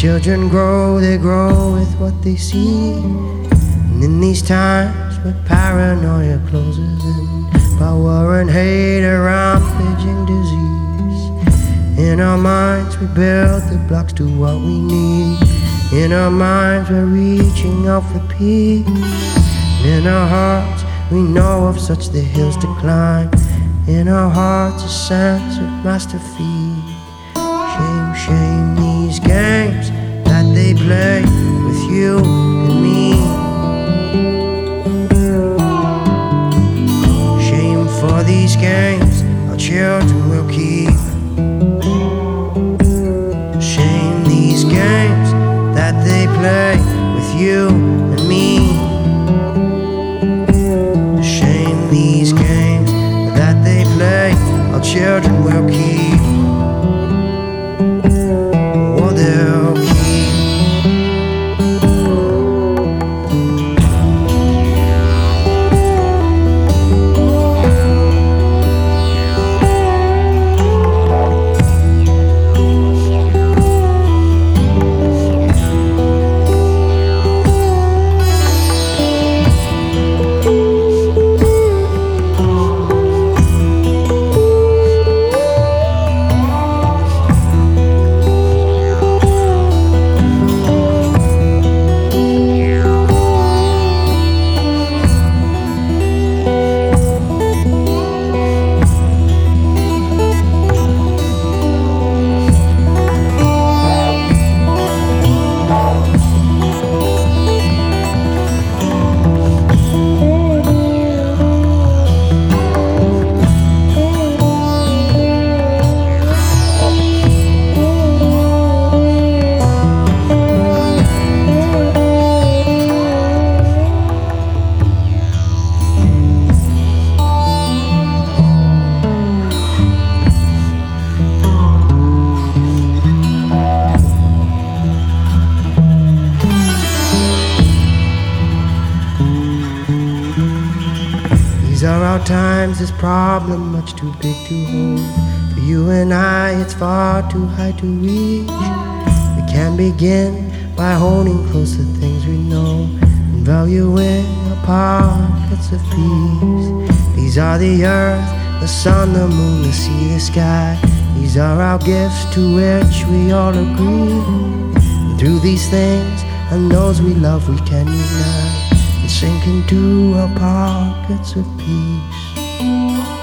children grow, they grow with what they see. And in these times where paranoia closes in, power and hate are rampaging disease. In our minds, we build the blocks to what we need. In our minds, we're reaching out for peace. In our hearts, we know of such the hills to climb. In our hearts, a sense of master feet. Shame, shame these games these games our children will keep. Shame these games that they play with you and me. Shame these games that they play our children will keep. These are our times, this problem much too big to hold. For you and I, it's far too high to reach. We can begin by holding close the things we know and valuing our pockets of peace. These are the earth, the sun, the moon, the sea, the sky. These are our gifts to which we all agree. And through these things and those we love, we can unite sink into our pockets of peace.